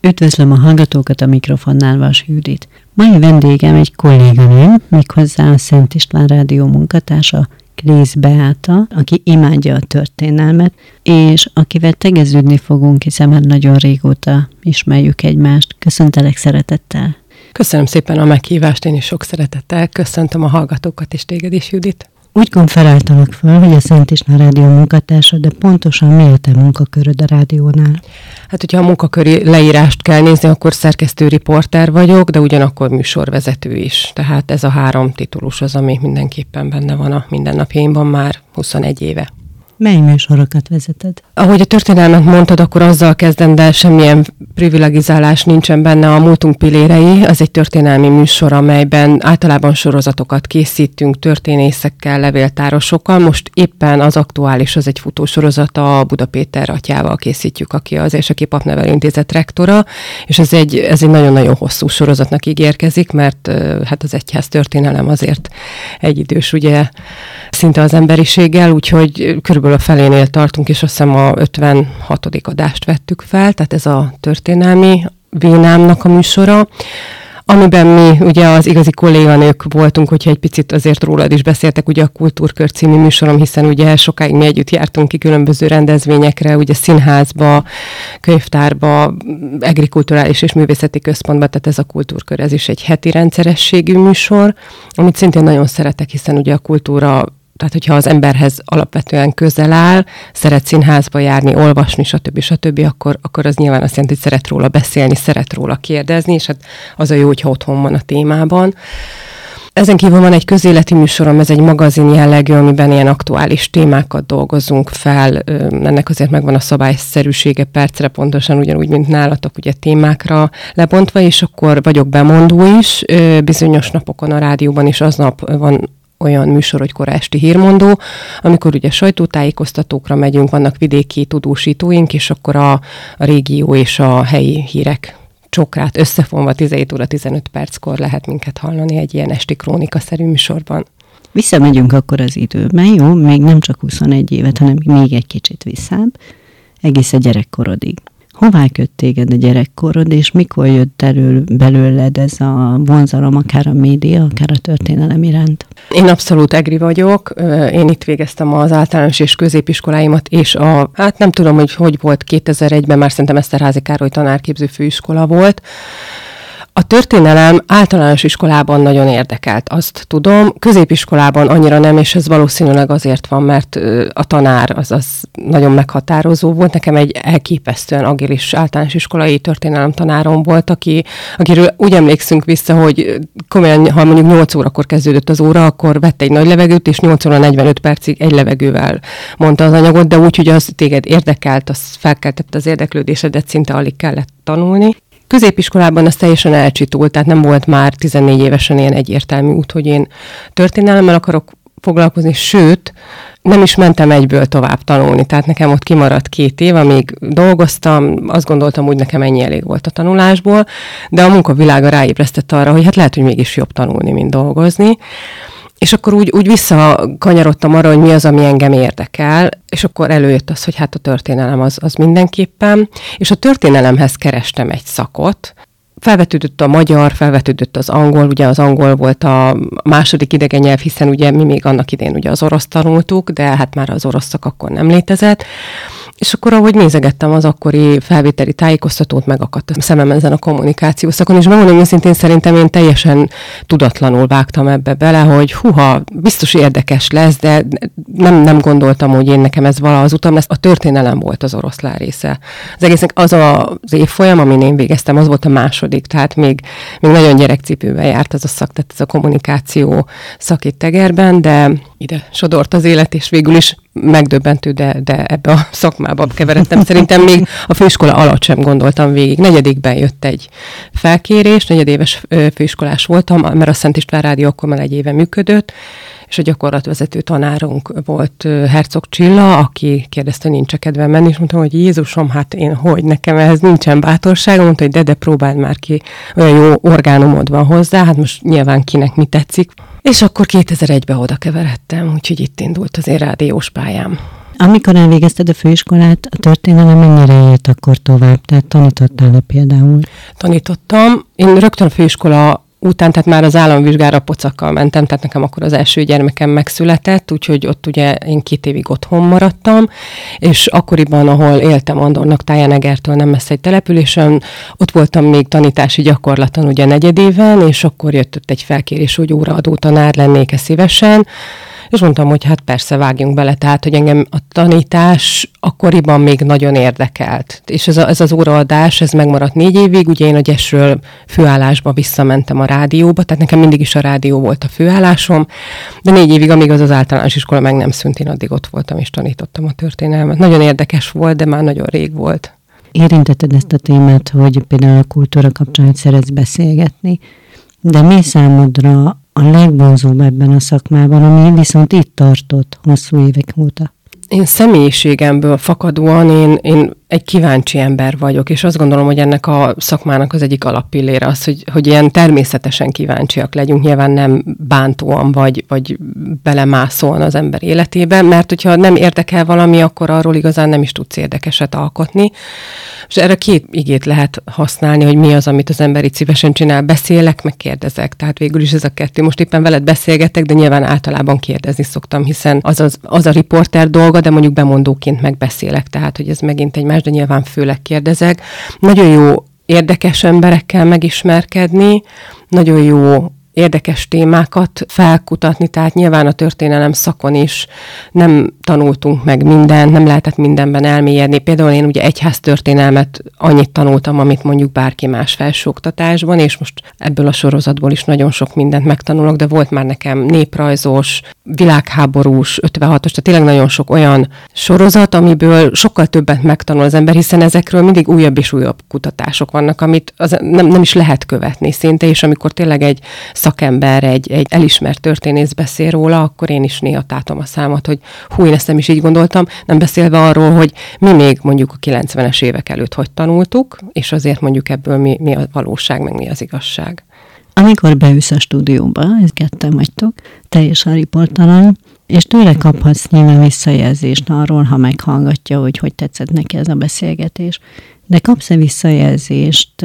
Üdvözlöm a hallgatókat a mikrofonnál, Vas Judit. Mai vendégem egy kolléganőm, méghozzá a Szent István Rádió munkatársa, Krész Beáta, aki imádja a történelmet, és akivel tegeződni fogunk, hiszen már nagyon régóta ismerjük egymást. Köszöntelek szeretettel! Köszönöm szépen a meghívást, én is sok szeretettel köszöntöm a hallgatókat és téged is, Judit. Úgy konferáltalak föl, hogy a Szent István Rádió munkatársa, de pontosan mi a te munkaköröd a rádiónál? Hát, hogyha a munkaköri leírást kell nézni, akkor szerkesztő riporter vagyok, de ugyanakkor műsorvezető is. Tehát ez a három titulus az, ami mindenképpen benne van a mindennapjaimban már 21 éve. Mely műsorokat vezeted? Ahogy a történelmet mondtad, akkor azzal kezdem, de semmilyen privilegizálás nincsen benne. A Múltunk Pilérei, az egy történelmi műsor, amelyben általában sorozatokat készítünk történészekkel, levéltárosokkal. Most éppen az aktuális, az egy futósorozat, a Buda Péter atyával készítjük, aki az Érseki Papnevelő Intézet rektora, és ez egy, ez egy nagyon-nagyon hosszú sorozatnak ígérkezik, mert hát az egyház történelem azért egy idős, ugye, szinte az emberiséggel, úgyhogy körülbelül körülbelül a felénél tartunk, és azt hiszem a 56. adást vettük fel, tehát ez a történelmi vénámnak a műsora amiben mi ugye az igazi kolléganők voltunk, hogyha egy picit azért rólad is beszéltek, ugye a Kultúrkör című műsorom, hiszen ugye sokáig mi együtt jártunk ki különböző rendezvényekre, ugye színházba, könyvtárba, agrikulturális és művészeti központba, tehát ez a Kultúrkör, ez is egy heti rendszerességű műsor, amit szintén nagyon szeretek, hiszen ugye a kultúra tehát, hogyha az emberhez alapvetően közel áll, szeret színházba járni, olvasni, stb. stb., akkor, akkor az nyilván azt jelenti, hogy szeret róla beszélni, szeret róla kérdezni, és hát az a jó, hogyha otthon van a témában. Ezen kívül van egy közéleti műsorom, ez egy magazin jellegű, amiben ilyen aktuális témákat dolgozunk fel. Ennek azért megvan a szabályszerűsége percre, pontosan ugyanúgy, mint nálatok, ugye témákra lebontva, és akkor vagyok bemondó is. Bizonyos napokon a rádióban is aznap van olyan műsor, hogy kora esti hírmondó, amikor ugye sajtótájékoztatókra megyünk, vannak vidéki tudósítóink, és akkor a, a régió és a helyi hírek csokrát összefonva 17 óra 15 perckor lehet minket hallani egy ilyen esti krónika-szerű műsorban. Visszamegyünk akkor az időben, jó? Még nem csak 21 évet, hanem még egy kicsit visszább, egész a gyerekkorodig. Hová köt téged a gyerekkorod, és mikor jött elő belőled ez a vonzalom, akár a média, akár a történelem iránt? Én abszolút egri vagyok. Én itt végeztem az általános és középiskoláimat, és a, hát nem tudom, hogy hogy volt 2001-ben, már szerintem Eszterházi Károly tanárképző főiskola volt, a történelem általános iskolában nagyon érdekelt, azt tudom. Középiskolában annyira nem, és ez valószínűleg azért van, mert a tanár az, az nagyon meghatározó volt. Nekem egy elképesztően agilis általános iskolai történelem tanárom volt, aki, akiről úgy emlékszünk vissza, hogy komolyan, ha mondjuk 8 órakor kezdődött az óra, akkor vette egy nagy levegőt, és 8 óra 45 percig egy levegővel mondta az anyagot, de úgy, hogy az téged érdekelt, az felkeltette az érdeklődésedet, szinte alig kellett tanulni. Középiskolában az teljesen elcsitult, tehát nem volt már 14 évesen ilyen egyértelmű út, hogy én történelemmel akarok foglalkozni, sőt, nem is mentem egyből tovább tanulni, tehát nekem ott kimaradt két év, amíg dolgoztam, azt gondoltam, hogy nekem ennyi elég volt a tanulásból, de a munkavilága ráébresztett arra, hogy hát lehet, hogy mégis jobb tanulni, mint dolgozni. És akkor úgy, úgy visszakanyarodtam arra, hogy mi az, ami engem érdekel, és akkor előjött az, hogy hát a történelem az, az mindenképpen, és a történelemhez kerestem egy szakot, felvetődött a magyar, felvetődött az angol, ugye az angol volt a második idegen nyelv, hiszen ugye mi még annak idén ugye az orosz tanultuk, de hát már az orosz szak akkor nem létezett. És akkor, ahogy nézegettem az akkori felvételi tájékoztatót, megakadt a szemem ezen a kommunikáció szakon, és megmondom őszintén, szerintem én teljesen tudatlanul vágtam ebbe bele, hogy huha, biztos érdekes lesz, de nem, nem gondoltam, hogy én nekem ez vala az utam lesz. A történelem volt az oroszlán része. Az egésznek az a, az évfolyam, amin én végeztem, az volt a második, tehát még, még nagyon gyerekcipőben járt az a szak, tehát ez a kommunikáció szak itt Tegerben, de ide sodort az élet, és végül is megdöbbentő, de, de ebbe a szakmába keveredtem. Szerintem még a főiskola alatt sem gondoltam végig. Negyedikben jött egy felkérés, negyedéves főiskolás voltam, mert a Szent István Rádió akkor már egy éve működött, és a gyakorlatvezető tanárunk volt Herzog Csilla, aki kérdezte, hogy nincs kedvem menni, és mondtam, hogy Jézusom, hát én hogy, nekem ehhez nincsen bátorságom, mondta, hogy de, de próbáld már ki, olyan jó orgánumod van hozzá, hát most nyilván kinek mi tetszik. És akkor 2001-ben oda keveredtem, úgyhogy itt indult az én rádiós pályám. Amikor elvégezted a főiskolát, a történelem mennyire élt akkor tovább? Tehát tanítottál-e például? Tanítottam. Én rögtön a főiskola után, tehát már az államvizsgára pocakkal mentem, tehát nekem akkor az első gyermekem megszületett, úgyhogy ott ugye én két évig otthon maradtam, és akkoriban, ahol éltem Andornak, Tájánegertől nem messze egy településen, ott voltam még tanítási gyakorlaton ugye negyedéven, és akkor jött ott egy felkérés, hogy óraadó tanár lennék-e szívesen, és mondtam, hogy hát persze vágjunk bele, tehát, hogy engem a tanítás akkoriban még nagyon érdekelt. És ez, a, ez az óraadás, ez megmaradt négy évig, ugye én a gyesről főállásba visszamentem a rádióba, tehát nekem mindig is a rádió volt a főállásom, de négy évig, amíg az az általános iskola meg nem szűnt, én addig ott voltam és tanítottam a történelmet. Nagyon érdekes volt, de már nagyon rég volt. Érintetted ezt a témát, hogy például a kultúra kapcsán szeretsz beszélgetni, de mi számodra a legvonzóbb ebben a szakmában, ami viszont itt tartott hosszú évek óta? Én személyiségemből fakadóan én, én egy kíváncsi ember vagyok, és azt gondolom, hogy ennek a szakmának az egyik alappillére az, hogy, hogy ilyen természetesen kíváncsiak legyünk, nyilván nem bántóan vagy, vagy belemászóan az ember életébe, mert hogyha nem érdekel valami, akkor arról igazán nem is tudsz érdekeset alkotni. És erre két igét lehet használni, hogy mi az, amit az ember itt szívesen csinál. Beszélek, meg kérdezek. Tehát végül is ez a kettő. Most éppen veled beszélgetek, de nyilván általában kérdezni szoktam, hiszen az, az, az a riporter dolga, de mondjuk bemondóként megbeszélek. Tehát, hogy ez megint egy más, de nyilván főleg kérdezek. Nagyon jó érdekes emberekkel megismerkedni, nagyon jó érdekes témákat felkutatni, tehát nyilván a történelem szakon is nem tanultunk meg mindent, nem lehetett mindenben elmélyedni. Például én ugye egyház történelmet annyit tanultam, amit mondjuk bárki más felsőoktatásban, és most ebből a sorozatból is nagyon sok mindent megtanulok, de volt már nekem néprajzos, világháborús, 56-os, tehát tényleg nagyon sok olyan sorozat, amiből sokkal többet megtanul az ember, hiszen ezekről mindig újabb és újabb kutatások vannak, amit az nem, nem is lehet követni szinte, és amikor tényleg egy szakember, egy, egy elismert történész beszél róla, akkor én is néha tátom a számot, hogy hú, én ezt nem is így gondoltam, nem beszélve arról, hogy mi még mondjuk a 90-es évek előtt hogy tanultuk, és azért mondjuk ebből mi, mi a valóság, meg mi az igazság. Amikor beülsz a stúdióba, ez ketten vagytok, teljesen riportalany, és tőle kaphatsz nyilván visszajelzést arról, ha meghallgatja, hogy hogy tetszett neki ez a beszélgetés. De kapsz-e visszajelzést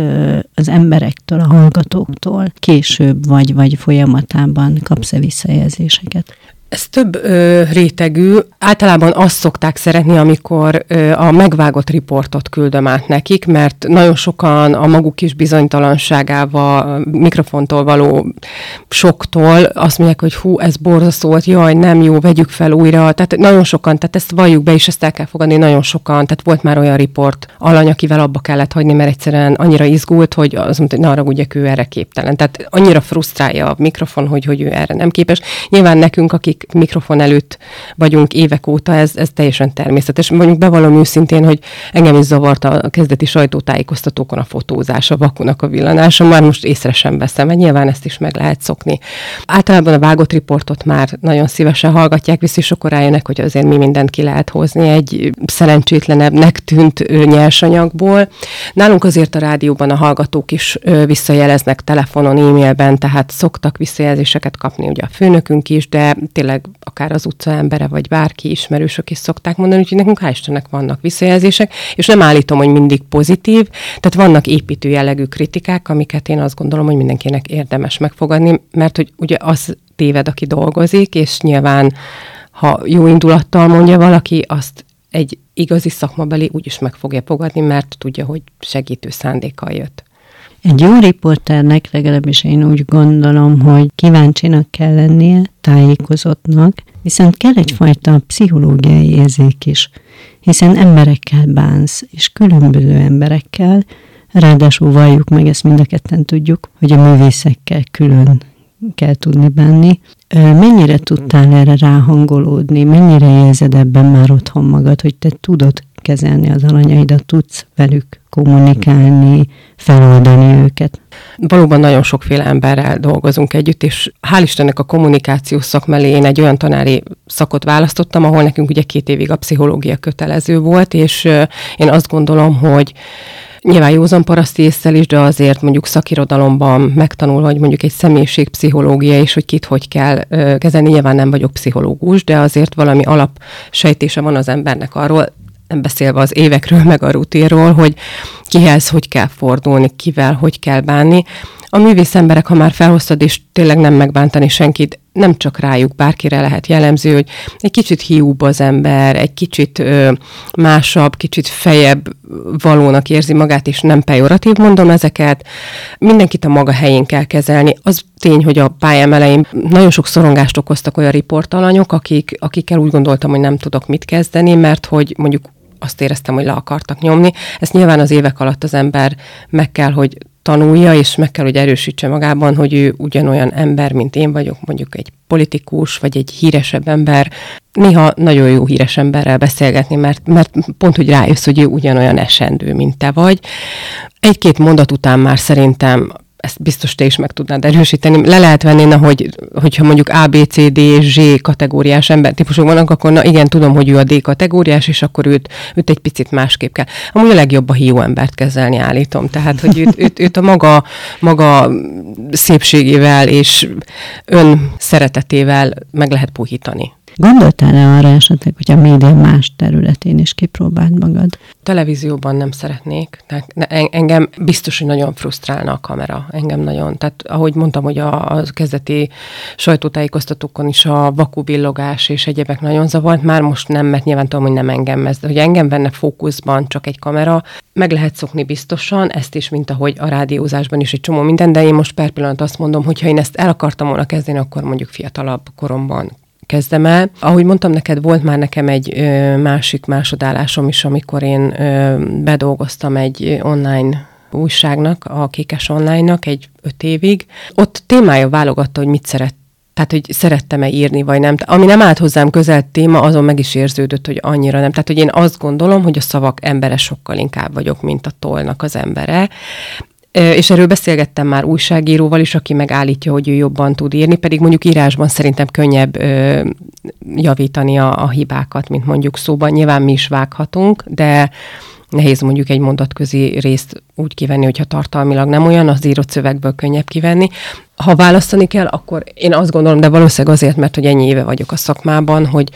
az emberektől, a hallgatóktól később, vagy, vagy folyamatában kapsz-e visszajelzéseket? Ez több ö, rétegű. Általában azt szokták szeretni, amikor ö, a megvágott riportot küldöm át nekik, mert nagyon sokan a maguk is bizonytalanságával, mikrofontól való soktól azt mondják, hogy hú, ez borzasztó volt, jaj, nem jó, vegyük fel újra. Tehát nagyon sokan, tehát ezt valljuk be, és ezt el kell fogadni, nagyon sokan. Tehát volt már olyan riport alany, akivel abba kellett hagyni, mert egyszerűen annyira izgult, hogy az mondta, hogy na ugye ő erre képtelen. Tehát annyira frusztrálja a mikrofon, hogy, hogy ő erre nem képes. Nyilván nekünk, akik mikrofon előtt vagyunk évek óta, ez, ez teljesen természetes. Mondjuk bevallom őszintén, hogy engem is zavart a kezdeti sajtótájékoztatókon a fotózás, a vakunak a villanása, már most észre sem veszem, mert nyilván ezt is meg lehet szokni. Általában a vágott riportot már nagyon szívesen hallgatják, vissza és akkor rájönnek, hogy azért mi mindent ki lehet hozni egy szerencsétlenebbnek tűnt nyersanyagból. Nálunk azért a rádióban a hallgatók is visszajeleznek telefonon, e-mailben, tehát szoktak visszajelzéseket kapni ugye a főnökünk is, de tényleg tényleg akár az utca embere, vagy bárki ismerősök is szokták mondani, úgyhogy nekünk hál' Istennek vannak visszajelzések, és nem állítom, hogy mindig pozitív, tehát vannak építő jellegű kritikák, amiket én azt gondolom, hogy mindenkinek érdemes megfogadni, mert hogy ugye az téved, aki dolgozik, és nyilván ha jó indulattal mondja valaki, azt egy igazi szakmabeli úgyis meg fogja fogadni, mert tudja, hogy segítő szándékkal jött. Egy jó riporternek, legalábbis én úgy gondolom, hogy kíváncsinak kell lennie, tájékozottnak, viszont kell egyfajta pszichológiai érzék is, hiszen emberekkel bánsz, és különböző emberekkel, ráadásul valljuk meg, ezt mind a ketten tudjuk, hogy a művészekkel külön kell tudni bánni. Mennyire tudtál erre ráhangolódni? Mennyire érzed ebben már otthon magad, hogy te tudod kezelni az alanyaidat, tudsz velük kommunikálni, feloldani őket. Valóban nagyon sokféle emberrel dolgozunk együtt, és hál' Istennek a kommunikációs szak mellé én egy olyan tanári szakot választottam, ahol nekünk ugye két évig a pszichológia kötelező volt, és én azt gondolom, hogy nyilván józan paraszti észsel is, de azért mondjuk szakirodalomban megtanulva, hogy mondjuk egy személyiségpszichológia és hogy kit hogy kell kezelni. Nyilván nem vagyok pszichológus, de azért valami alapsejtése van az embernek arról, nem beszélve az évekről, meg a rutinról, hogy kihez hogy kell fordulni, kivel hogy kell bánni. A művész emberek, ha már felhoztad, és tényleg nem megbántani senkit, nem csak rájuk, bárkire lehet jellemző, hogy egy kicsit hiúbb az ember, egy kicsit ö, másabb, kicsit fejebb valónak érzi magát, és nem pejoratív mondom ezeket. Mindenkit a maga helyén kell kezelni. Az tény, hogy a pályám elején nagyon sok szorongást okoztak olyan riportalanyok, akik, akikkel úgy gondoltam, hogy nem tudok mit kezdeni, mert hogy mondjuk azt éreztem, hogy le akartak nyomni. Ezt nyilván az évek alatt az ember meg kell, hogy tanulja, és meg kell, hogy erősítse magában, hogy ő ugyanolyan ember, mint én vagyok, mondjuk egy politikus, vagy egy híresebb ember. Néha nagyon jó híres emberrel beszélgetni, mert, mert pont, hogy rájössz, hogy ő ugyanolyan esendő, mint te vagy. Egy-két mondat után már szerintem ezt biztos te is meg tudnád erősíteni. Le lehet venni, na, hogy, hogyha mondjuk A, B, C, D és Z kategóriás ember típusok vannak, akkor na igen, tudom, hogy ő a D kategóriás, és akkor őt, őt egy picit másképp kell. Amúgy a legjobb a hiú embert kezelni, állítom. Tehát, hogy őt, őt, őt a maga, maga szépségével és ön szeretetével meg lehet puhítani. Gondoltál-e arra esetleg, hogy a média más területén is kipróbáld magad? Televízióban nem szeretnék. Engem biztos, hogy nagyon frusztrálna a kamera. Engem nagyon. Tehát ahogy mondtam, hogy a, a kezdeti sajtótájékoztatókon is a vakubillogás és egyebek nagyon zavart, már most nem, mert nyilván tudom, hogy nem engem ez. Hogy engem venne fókuszban csak egy kamera, meg lehet szokni biztosan, ezt is, mint ahogy a rádiózásban is egy csomó minden, de én most per pillanat azt mondom, hogy ha én ezt el akartam volna kezdeni, akkor mondjuk fiatalabb koromban kezdem el. Ahogy mondtam neked, volt már nekem egy ö, másik másodállásom is, amikor én ö, bedolgoztam egy online újságnak, a Kékes Online-nak egy öt évig. Ott témája válogatta, hogy mit szeret tehát, hogy szerettem-e írni, vagy nem. Ami nem állt hozzám közel téma, azon meg is érződött, hogy annyira nem. Tehát, hogy én azt gondolom, hogy a szavak embere sokkal inkább vagyok, mint a tollnak az embere. És erről beszélgettem már újságíróval is, aki megállítja, hogy ő jobban tud írni, pedig mondjuk írásban szerintem könnyebb ö, javítani a, a hibákat, mint mondjuk szóban. Nyilván mi is vághatunk, de nehéz mondjuk egy mondatközi részt úgy kivenni, hogyha tartalmilag nem olyan, az írott szövegből könnyebb kivenni. Ha választani kell, akkor én azt gondolom, de valószínűleg azért, mert hogy ennyi éve vagyok a szakmában, hogy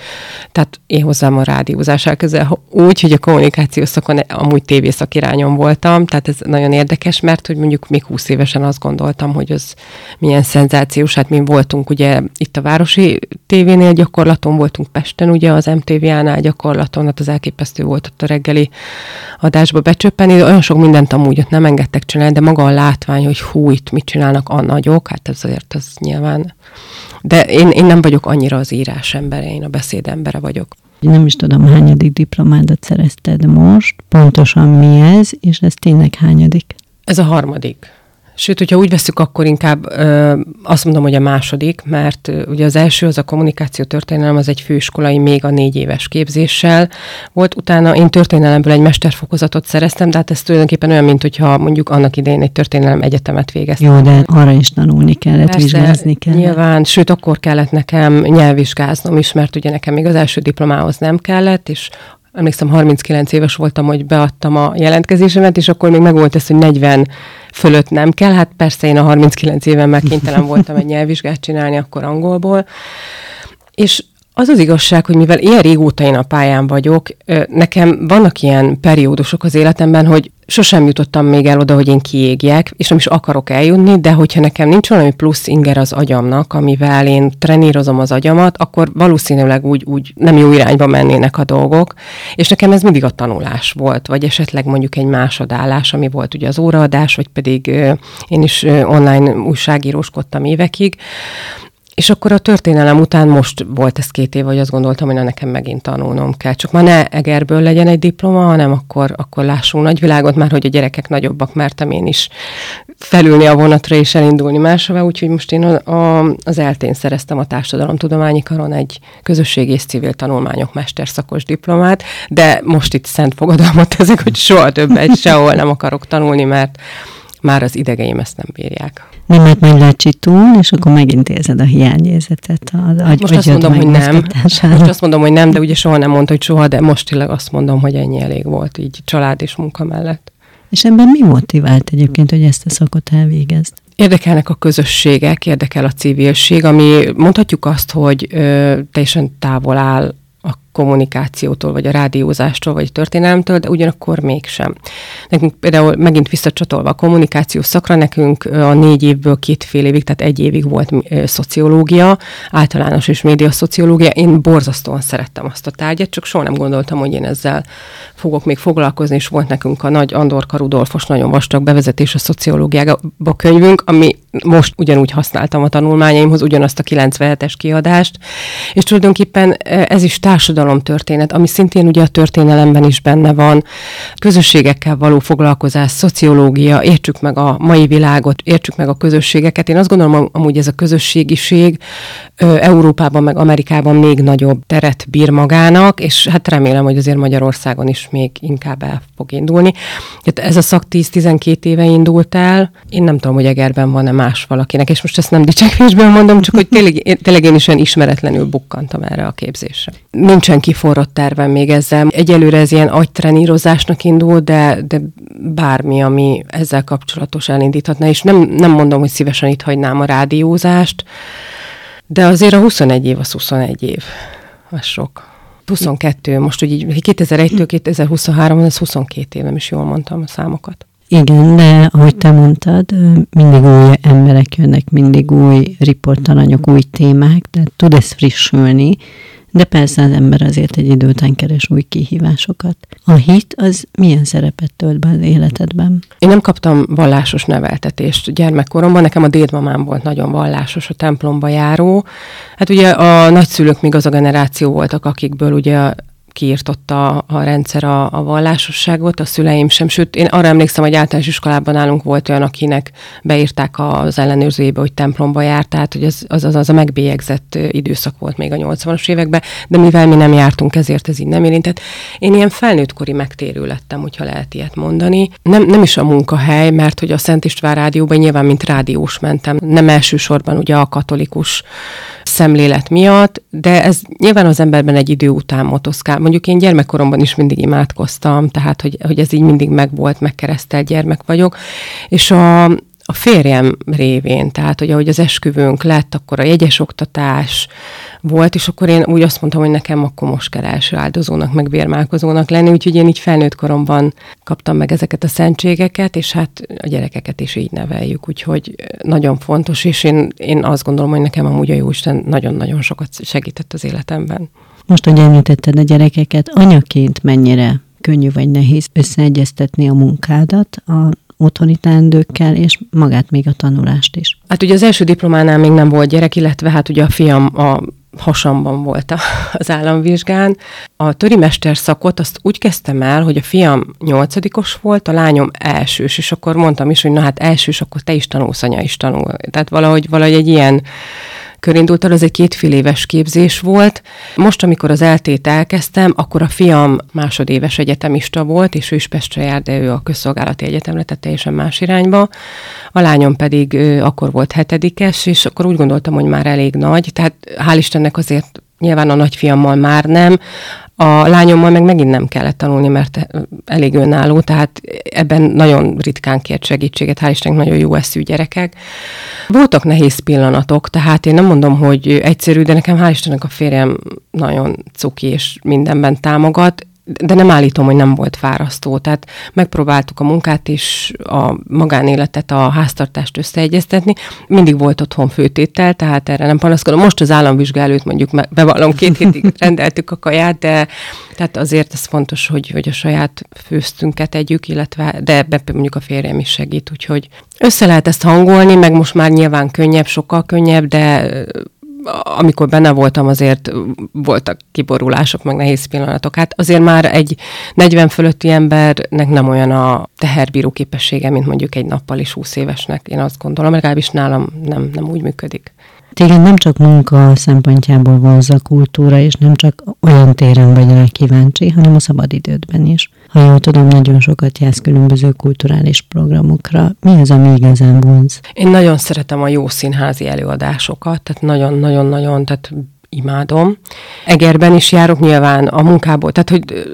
tehát én hozzám a rádiózás elközel úgy, hogy a kommunikáció szakon amúgy tévészakirányon voltam, tehát ez nagyon érdekes, mert hogy mondjuk még 20 évesen azt gondoltam, hogy az milyen szenzációs, hát mi voltunk ugye itt a Városi tévénél gyakorlaton, voltunk Pesten ugye az MTV-nál gyakorlaton, hát az elképesztő volt ott a reggeli adásba becsöppeni, olyan sok mindent amúgy ott nem engedtek csinálni, de maga a látvány, hogy hú, itt mit csinálnak a nagyok, hát azért az nyilván... De én, én nem vagyok annyira az írás embere, én a beszéd embere vagyok. Nem is tudom, hányadik diplomádat szerezted most, pontosan mi ez, és ez tényleg hányadik? Ez a harmadik. Sőt, hogyha úgy veszük, akkor inkább ö, azt mondom, hogy a második, mert ö, ugye az első, az a kommunikáció történelem, az egy főiskolai, még a négy éves képzéssel volt. Utána én történelemből egy mesterfokozatot szereztem, de hát ez tulajdonképpen olyan, mint hogyha mondjuk annak idején egy történelem egyetemet végeztem. Jó, de arra is tanulni kellett, Persze, vizsgázni kellett. Nyilván, sőt, akkor kellett nekem nyelvvizsgáznom is, mert ugye nekem még az első diplomához nem kellett, és emlékszem, 39 éves voltam, hogy beadtam a jelentkezésemet, és akkor még megvolt ez, hogy 40 fölött nem kell. Hát persze én a 39 éven már kénytelen voltam egy nyelvvizsgát csinálni, akkor angolból. És az az igazság, hogy mivel ilyen régóta én a pályán vagyok, nekem vannak ilyen periódusok az életemben, hogy sosem jutottam még el oda, hogy én kiégjek, és nem is akarok eljutni, de hogyha nekem nincs valami plusz inger az agyamnak, amivel én trenírozom az agyamat, akkor valószínűleg úgy, úgy nem jó irányba mennének a dolgok, és nekem ez mindig a tanulás volt, vagy esetleg mondjuk egy másodállás, ami volt ugye az óraadás, vagy pedig én is online újságíróskodtam évekig, és akkor a történelem után most volt ez két év, hogy azt gondoltam, hogy na nekem megint tanulnom kell. Csak ma ne Egerből legyen egy diploma, hanem akkor, akkor lássunk nagyvilágot, már hogy a gyerekek nagyobbak, mertem én is felülni a vonatra és elindulni máshova, úgyhogy most én a, a, az eltén szereztem a Társadalomtudományi Karon egy közösségi és civil tanulmányok mesterszakos diplomát, de most itt szent fogadalmat ezek, hogy soha többet sehol nem akarok tanulni, mert már az idegeim ezt nem bírják. Német majd lecsitul, és akkor megint érzed a hiányérzetet az agy, Most azt mondom, hogy nem. Most azt mondom, hogy nem, de ugye soha nem mondta, hogy soha, de most tényleg azt mondom, hogy ennyi elég volt így család és munka mellett. És ebben mi motivált egyébként, hogy ezt a szakot elvégezd? Érdekelnek a közösségek, érdekel a civilség, ami mondhatjuk azt, hogy ö, teljesen távol áll kommunikációtól, vagy a rádiózástól, vagy a történelemtől, de ugyanakkor mégsem. Nekünk például megint visszacsatolva a kommunikáció szakra, nekünk a négy évből két fél évig, tehát egy évig volt szociológia, általános és média szociológia. Én borzasztóan szerettem azt a tárgyat, csak soha nem gondoltam, hogy én ezzel fogok még foglalkozni, és volt nekünk a nagy Andorka Rudolfos nagyon vastag bevezetés a szociológiába könyvünk, ami most ugyanúgy használtam a tanulmányaimhoz, ugyanazt a 97-es kiadást, és tulajdonképpen ez is társadalom történet, ami szintén ugye a történelemben is benne van, közösségekkel való foglalkozás, szociológia, értsük meg a mai világot, értsük meg a közösségeket. Én azt gondolom, amúgy ez a közösségiség Európában meg Amerikában még nagyobb teret bír magának, és hát remélem, hogy azért Magyarországon is még inkább el fog indulni. Ez a szak 10-12 éve indult el, én nem tudom, hogy Egerben van-e más valakinek, és most ezt nem dicsekvésből mondom, csak hogy tényleg, tényleg én is olyan ismeretlenül bukkantam erre a képzésre. Nincsen kiforrott tervem még ezzel. Egyelőre ez ilyen agytrenírozásnak indul, de, de bármi, ami ezzel kapcsolatos elindíthatna, és nem, nem mondom, hogy szívesen itt hagynám a rádiózást, de azért a 21 év az 21 év. Az sok. 22, most úgy 2001-től 2023, ez 22 évem is jól mondtam a számokat. Igen, de ahogy te mondtad, mindig új emberek jönnek, mindig új riportalanyok, új témák, de tud ez frissülni, de persze az ember azért egy idő után keres új kihívásokat. A hit az milyen szerepet tölt be az életedben? Én nem kaptam vallásos neveltetést gyermekkoromban, nekem a dédmamám volt nagyon vallásos, a templomba járó. Hát ugye a nagyszülők még az a generáció voltak, akikből ugye kiirtotta a rendszer a, a vallásosságot, a szüleim sem, sőt, én arra emlékszem, hogy általános iskolában nálunk volt olyan, akinek beírták az ellenőrzőjébe, hogy templomba járt, tehát hogy az, az, az, az a megbélyegzett időszak volt még a 80-as években, de mivel mi nem jártunk, ezért ez így nem érintett. Én ilyen felnőttkori megtérő lettem, hogyha lehet ilyet mondani. Nem, nem is a munkahely, mert hogy a Szent István rádióban nyilván, mint rádiós mentem, nem elsősorban ugye a katolikus szemlélet miatt, de ez nyilván az emberben egy idő után motoszkál. Mondjuk én gyermekkoromban is mindig imádkoztam, tehát hogy, hogy ez így mindig megvolt, megkeresztelt gyermek vagyok, és a, a férjem révén, tehát hogy ahogy az esküvőnk lett, akkor a jegyes oktatás volt, és akkor én úgy azt mondtam, hogy nekem akkor most kell első áldozónak, meg vérmálkozónak lenni, úgyhogy én így felnőtt koromban kaptam meg ezeket a szentségeket, és hát a gyerekeket is így neveljük, úgyhogy nagyon fontos, és én, én azt gondolom, hogy nekem amúgy a Jóisten nagyon-nagyon sokat segített az életemben. Most, hogy említetted a gyerekeket, anyaként mennyire könnyű vagy nehéz összeegyeztetni a munkádat a otthoni teendőkkel, és magát még a tanulást is. Hát ugye az első diplománál még nem volt gyerek, illetve hát ugye a fiam a hasamban volt az államvizsgán. A törimester szakot azt úgy kezdtem el, hogy a fiam nyolcadikos volt, a lányom elsős, és akkor mondtam is, hogy na hát elsős, akkor te is tanulsz, anya is tanul. Tehát valahogy, valahogy egy ilyen körindult el, az egy kétfél éves képzés volt. Most, amikor az eltét elkezdtem, akkor a fiam másodéves egyetemista volt, és ő is Pestre jár, de ő a közszolgálati egyetemre, tehát teljesen más irányba. A lányom pedig ő, akkor volt hetedikes, és akkor úgy gondoltam, hogy már elég nagy, tehát hál' Istennek azért nyilván a nagyfiammal már nem, a lányommal meg megint nem kellett tanulni, mert elég önálló, tehát ebben nagyon ritkán kért segítséget, hál' Istennek nagyon jó eszű gyerekek. Voltak nehéz pillanatok, tehát én nem mondom, hogy egyszerű, de nekem hál' Istennek a férjem nagyon cuki és mindenben támogat de nem állítom, hogy nem volt fárasztó. Tehát megpróbáltuk a munkát és a magánéletet, a háztartást összeegyeztetni. Mindig volt otthon főtétel, tehát erre nem panaszkodom. Most az államvizsga előtt mondjuk bevallom, két hétig rendeltük a kaját, de tehát azért ez fontos, hogy, hogy a saját főztünket együk, illetve de ebbe mondjuk a férjem is segít, úgyhogy össze lehet ezt hangolni, meg most már nyilván könnyebb, sokkal könnyebb, de amikor benne voltam, azért voltak kiborulások, meg nehéz pillanatok. Hát azért már egy 40 fölötti embernek nem olyan a teherbíró képessége, mint mondjuk egy nappal is 20 évesnek. Én azt gondolom, legalábbis nálam nem, nem úgy működik. Téged nem csak munka szempontjából vonz a kultúra, és nem csak olyan téren vagy rá kíváncsi, hanem a szabadidődben is. Ha jól tudom, nagyon sokat jársz különböző kulturális programokra. Mi az, ami igazán vonz? Én nagyon szeretem a jó színházi előadásokat, tehát nagyon-nagyon-nagyon, tehát imádom. Egerben is járok nyilván a munkából, tehát hogy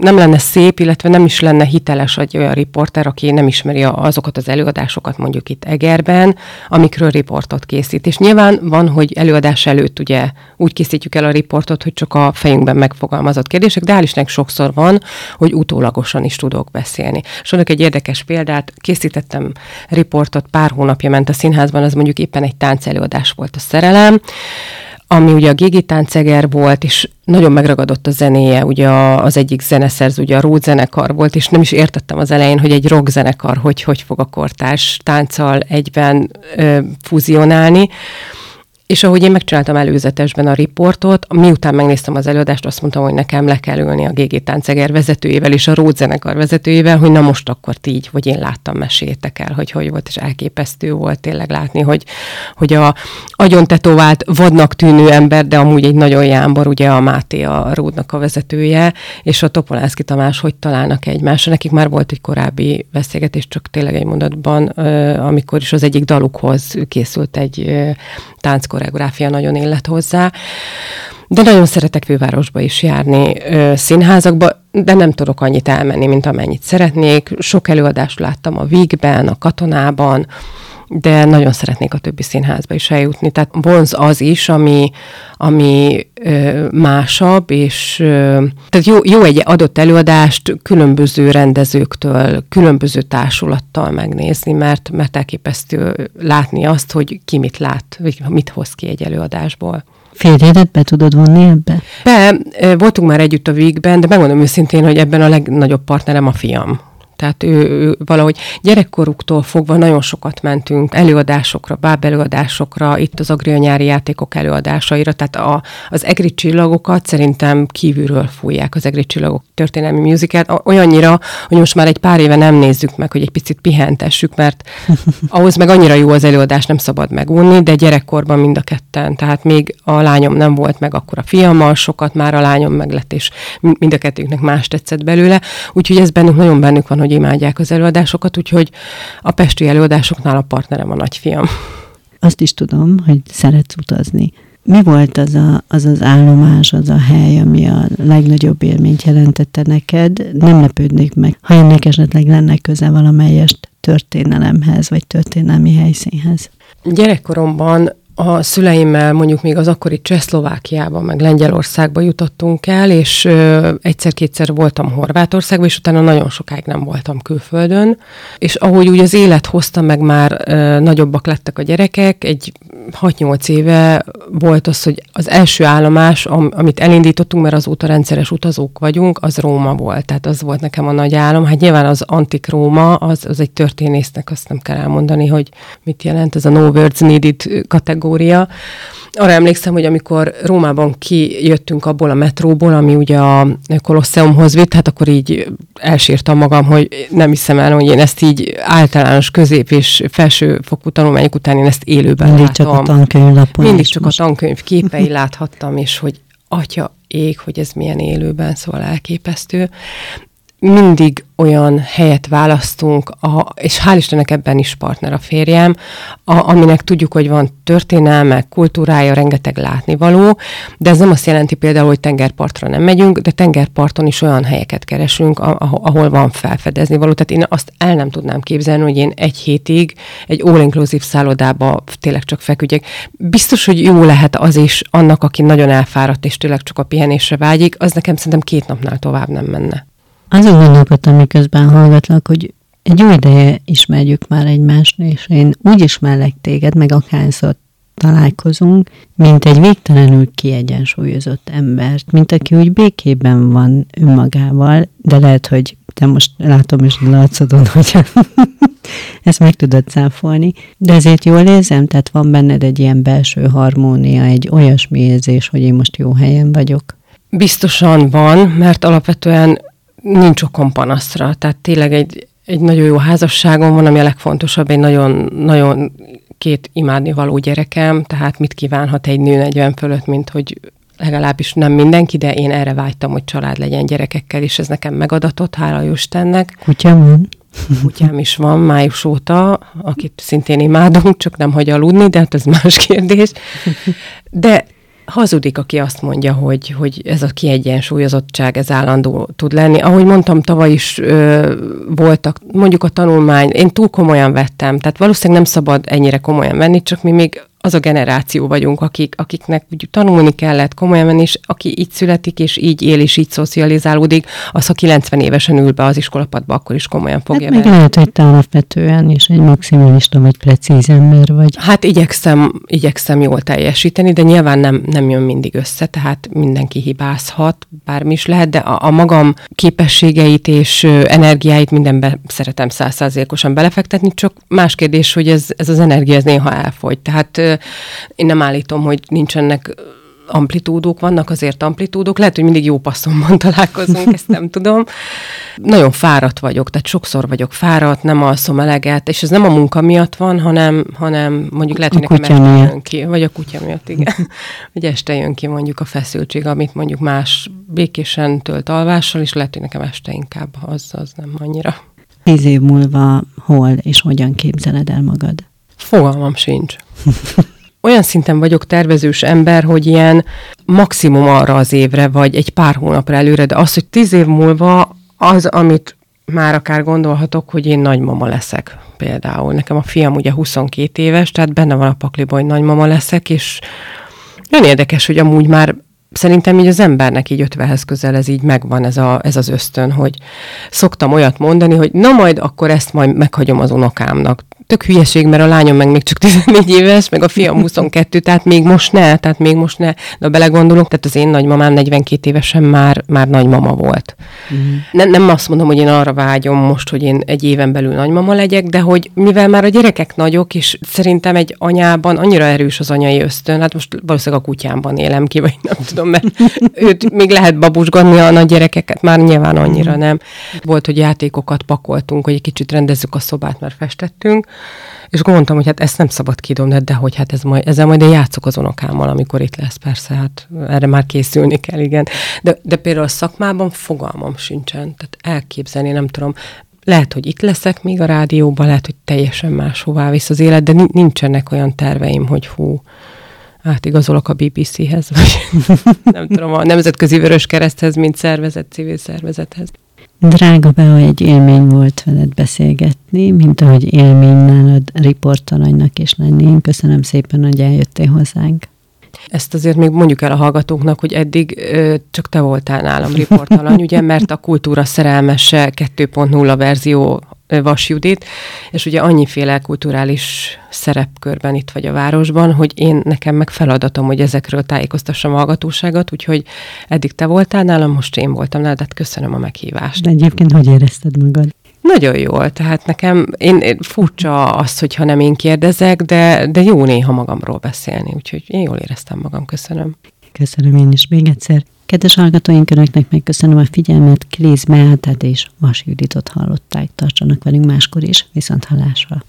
nem lenne szép, illetve nem is lenne hiteles egy olyan riporter, aki nem ismeri azokat az előadásokat mondjuk itt Egerben, amikről riportot készít. És nyilván van, hogy előadás előtt ugye úgy készítjük el a riportot, hogy csak a fejünkben megfogalmazott kérdések, de hál' sokszor van, hogy utólagosan is tudok beszélni. És egy érdekes példát, készítettem riportot, pár hónapja ment a színházban, az mondjuk éppen egy táncelőadás volt a szerelem, ami ugye a Gégi Tánceger volt, és nagyon megragadott a zenéje, ugye az egyik zeneszerző, ugye a Ród zenekar volt, és nem is értettem az elején, hogy egy rock zenekar hogy, hogy fog a kortárs tánccal egyben ö, fúzionálni. És ahogy én megcsináltam előzetesben a riportot, miután megnéztem az előadást, azt mondtam, hogy nekem le kell ülni a GG Tánceger vezetőjével és a Ród zenekar vezetőjével, hogy na most akkor így, vagy én láttam, meséljétek el, hogy hogy volt, és elképesztő volt tényleg látni, hogy, hogy a agyon tetovált vadnak tűnő ember, de amúgy egy nagyon jámbor, ugye a Máté a Ródnak a vezetője, és a Topolánszki Tamás hogy találnak egymásra. Nekik már volt egy korábbi beszélgetés, csak tényleg egy mondatban, amikor is az egyik dalukhoz készült egy tánckor koreográfia nagyon illet hozzá. De nagyon szeretek fővárosba is járni, színházakba, de nem tudok annyit elmenni, mint amennyit szeretnék. Sok előadást láttam a Vígben, a Katonában, de nagyon szeretnék a többi színházba is eljutni. Tehát vonz az is, ami, ami ö, másabb, és ö, tehát jó, jó egy adott előadást különböző rendezőktől, különböző társulattal megnézni, mert, mert elképesztő látni azt, hogy ki mit lát, vagy mit hoz ki egy előadásból. Férjedet be tudod vonni ebbe? Be, voltunk már együtt a Vígben, de megmondom őszintén, hogy ebben a legnagyobb partnerem a fiam tehát ő, ő valahogy gyerekkoruktól fogva nagyon sokat mentünk előadásokra, bábelőadásokra, itt az Agria nyári játékok előadásaira, tehát a, az egri csillagokat szerintem kívülről fújják az egri csillagok történelmi musicalt, olyannyira, hogy most már egy pár éve nem nézzük meg, hogy egy picit pihentessük, mert ahhoz meg annyira jó az előadás, nem szabad megunni, de gyerekkorban mind a ketten, tehát még a lányom nem volt meg, akkor a fiammal sokat már a lányom meg lett, és mind a kettőnknek más tetszett belőle, úgyhogy ez bennünk nagyon bennük van, hogy hogy imádják az előadásokat, úgyhogy a pesti előadásoknál a partnerem a nagyfiam. Azt is tudom, hogy szeretsz utazni. Mi volt az, a, az az állomás, az a hely, ami a legnagyobb élményt jelentette neked? Nem lepődnék meg, ha ennek esetleg lenne köze valamelyest történelemhez, vagy történelmi helyszínhez. Gyerekkoromban a szüleimmel mondjuk még az akkori Csehszlovákiában, meg Lengyelországba jutottunk el, és egyszer-kétszer voltam Horvátországban, és utána nagyon sokáig nem voltam külföldön. És ahogy úgy az élet hozta meg, már ö, nagyobbak lettek a gyerekek, egy 6-8 éve volt az, hogy az első állomás, am, amit elindítottunk, mert azóta rendszeres utazók vagyunk, az Róma volt. Tehát az volt nekem a nagy álom. Hát nyilván az antik Róma, az, az egy történésznek, azt nem kell elmondani, hogy mit jelent ez a no words needed kategória, kategória. Arra emlékszem, hogy amikor Rómában kijöttünk abból a metróból, ami ugye a Kolosseumhoz vitt, hát akkor így elsírtam magam, hogy nem hiszem el, hogy én ezt így általános közép és felsőfokú tanulmányok után én ezt élőben Mindig látom. csak a tankönyvlapon. Mindig csak most. a tankönyv képei láthattam, és hogy atya ég, hogy ez milyen élőben, szóval elképesztő mindig olyan helyet választunk, a, és hál' Istennek ebben is partner a férjem, a, aminek tudjuk, hogy van történelme, kultúrája, rengeteg látnivaló, de ez nem azt jelenti például, hogy tengerpartra nem megyünk, de tengerparton is olyan helyeket keresünk, ahol van felfedezni való. Tehát én azt el nem tudnám képzelni, hogy én egy hétig egy all-inclusive szállodába tényleg csak feküdjek. Biztos, hogy jó lehet az is annak, aki nagyon elfáradt, és tényleg csak a pihenésre vágyik, az nekem szerintem két napnál tovább nem menne. Azon gondolkodtam, miközben hallgatlak, hogy egy jó ideje ismerjük már egymást, és én úgy ismerlek téged, meg akárszor találkozunk, mint egy végtelenül kiegyensúlyozott embert, mint aki úgy békében van önmagával, de lehet, hogy te most látom is látszodon, hogy ezt meg tudod cáfolni, de ezért jól érzem, tehát van benned egy ilyen belső harmónia, egy olyasmi érzés, hogy én most jó helyen vagyok. Biztosan van, mert alapvetően nincs okom panaszra. Tehát tényleg egy, egy nagyon jó házasságom van, ami a legfontosabb, egy nagyon, nagyon két imádni való gyerekem, tehát mit kívánhat egy nő 40 fölött, mint hogy legalábbis nem mindenki, de én erre vágytam, hogy család legyen gyerekekkel, és ez nekem megadatott, hála Istennek. Kutyám van? Kutyám is van május óta, akit szintén imádunk, csak nem hagy aludni, de hát ez más kérdés. De hazudik, aki azt mondja, hogy, hogy ez a kiegyensúlyozottság, ez állandó tud lenni. Ahogy mondtam, tavaly is ö, voltak, mondjuk a tanulmány, én túl komolyan vettem, tehát valószínűleg nem szabad ennyire komolyan venni, csak mi még az a generáció vagyunk, akik, akiknek úgy tanulni kellett komolyan menni, és aki így születik, és így él, és így szocializálódik, az, ha 90 évesen ül be az iskolapadba, akkor is komolyan fogja hát meg lehet, hogy te alapvetően is egy maximalista vagy precíz ember vagy. Hát igyekszem, igyekszem jól teljesíteni, de nyilván nem, nem jön mindig össze, tehát mindenki hibázhat, bármi is lehet, de a, a magam képességeit és energiáit mindenbe szeretem százszázalékosan belefektetni, csak más kérdés, hogy ez, ez az energia ez néha elfogy. Tehát én nem állítom, hogy nincsenek amplitúdók, vannak azért amplitúdók, lehet, hogy mindig jó passzomban találkozunk, ezt nem tudom. Nagyon fáradt vagyok, tehát sokszor vagyok fáradt, nem alszom eleget, és ez nem a munka miatt van, hanem, hanem mondjuk lehet, hogy nekem este jön ki, vagy a kutya miatt, igen. hogy este jön ki mondjuk a feszültség, amit mondjuk más békésen tölt alvással, és lehet, hogy nekem este inkább az, az nem annyira. Tíz év múlva hol és hogyan képzeled el magad? Fogalmam sincs. Olyan szinten vagyok tervezős ember, hogy ilyen maximum arra az évre, vagy egy pár hónapra előre, de az, hogy tíz év múlva az, amit már akár gondolhatok, hogy én nagymama leszek például. Nekem a fiam ugye 22 éves, tehát benne van a pakliban, hogy nagymama leszek, és nagyon érdekes, hogy amúgy már szerintem így az embernek így ötvehez közel ez így megvan ez, a, ez az ösztön, hogy szoktam olyat mondani, hogy na majd akkor ezt majd meghagyom az unokámnak tök hülyeség, mert a lányom meg még csak 14 éves, meg a fiam 22, tehát még most ne, tehát még most ne. De belegondolunk, tehát az én nagymamám 42 évesen már, már nagymama volt. Mm. Ne, nem azt mondom, hogy én arra vágyom most, hogy én egy éven belül nagymama legyek, de hogy mivel már a gyerekek nagyok, és szerintem egy anyában annyira erős az anyai ösztön, hát most valószínűleg a kutyámban élem ki, vagy nem tudom, mert őt még lehet babusgatni a nagy gyerekeket, már nyilván annyira nem. Volt, hogy játékokat pakoltunk, hogy egy kicsit rendezzük a szobát, mert festettünk, és gondoltam, hogy hát ezt nem szabad kidobni, de hogy hát ez majd, ezzel majd én játszok az unokámmal, amikor itt lesz, persze, hát erre már készülni kell, igen. De, de például a szakmában fogalmam sincsen, tehát elképzelni nem tudom, lehet, hogy itt leszek még a rádióban, lehet, hogy teljesen máshová visz az élet, de nincsenek olyan terveim, hogy hú, átigazolok a BBC-hez, vagy nem tudom, a Nemzetközi Vörös Kereszthez, mint szervezet, civil szervezethez. Drága be, egy élmény volt veled beszélgetni, mint ahogy élmény nálad riportalanynak is lenni. Köszönöm szépen, hogy eljöttél hozzánk. Ezt azért még mondjuk el a hallgatóknak, hogy eddig ö, csak te voltál nálam riportalany, ugye, mert a kultúra szerelmese 2.0 verzió Vas Judit, és ugye annyiféle kulturális szerepkörben itt vagy a városban, hogy én nekem meg feladatom, hogy ezekről tájékoztassam a hallgatóságot, úgyhogy eddig te voltál nálam, most én voltam nálad, tehát köszönöm a meghívást. De egyébként hogy érezted magad? Nagyon jól, tehát nekem én, én furcsa az, hogyha nem én kérdezek, de, de jó néha magamról beszélni, úgyhogy én jól éreztem magam, köszönöm. Köszönöm én is még egyszer. Kedves hallgatóink, Önöknek megköszönöm a figyelmet, Kléz Meátát és Vas Juditot hallották. Tartsanak velünk máskor is, viszont hallásra.